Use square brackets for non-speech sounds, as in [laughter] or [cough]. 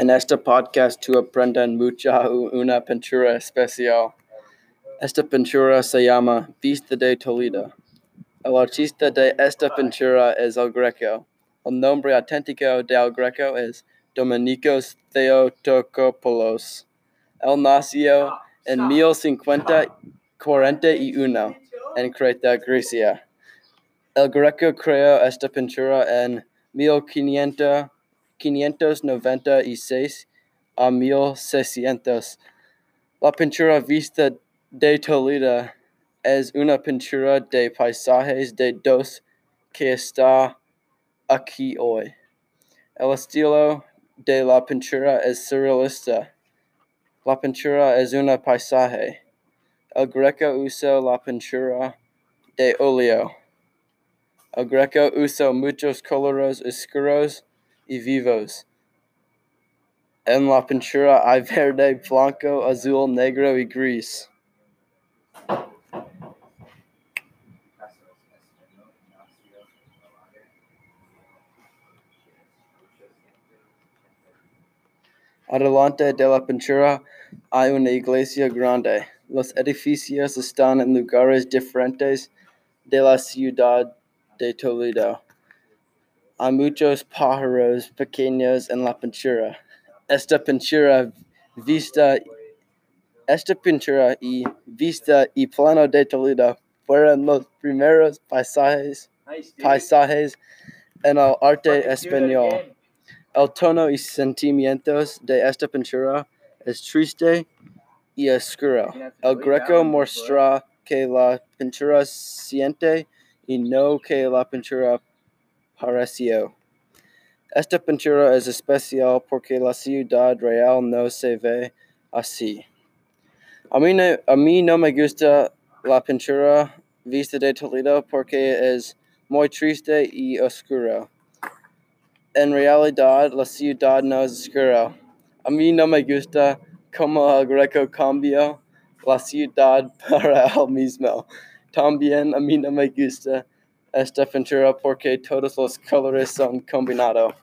En este podcast tú aprendes mucha una pintura especial. Esta pintura se llama Vista de Toledo. El artista de esta pintura es El Greco. El nombre auténtico del Greco es Dominicos Theotokopoulos. Él nació en 1541 en Creta, Grecia. El Greco creó esta pintura en 1596 a 1600. La pintura Vista de Toledo es una pintura de paisajes de dos que está aquí hoy. El estilo de la pintura es surrealista. La pintura es una paisaje. El Greco usó la pintura de óleo. El Greco usó muchos colores oscuros y vivos. En la pintura hay verde, blanco, azul, negro y gris. Adelante de la pintura hay una iglesia grande. Los edificios están en lugares diferentes de la ciudad de Toledo. Hay muchos pájaros pequeños en la pintura. Esta pintura vista esta pintura y vista y plano de Toledo fueron los primeros paisajes, paisajes en el arte español. El tono y sentimientos de esta pintura es triste y oscuro. El Greco muestra que la pintura siente y no que la pintura pareció. Esta pintura es especial porque la ciudad real no se ve así. A mí, no, a mí no me gusta la pintura vista de Toledo porque es muy triste y oscuro. En realidad, la ciudad no es oscura. A mí no me gusta cómo el Greco cambió la ciudad [laughs] para él mismo. También a mí no me gusta esta pintura porque todos los colores son combinados.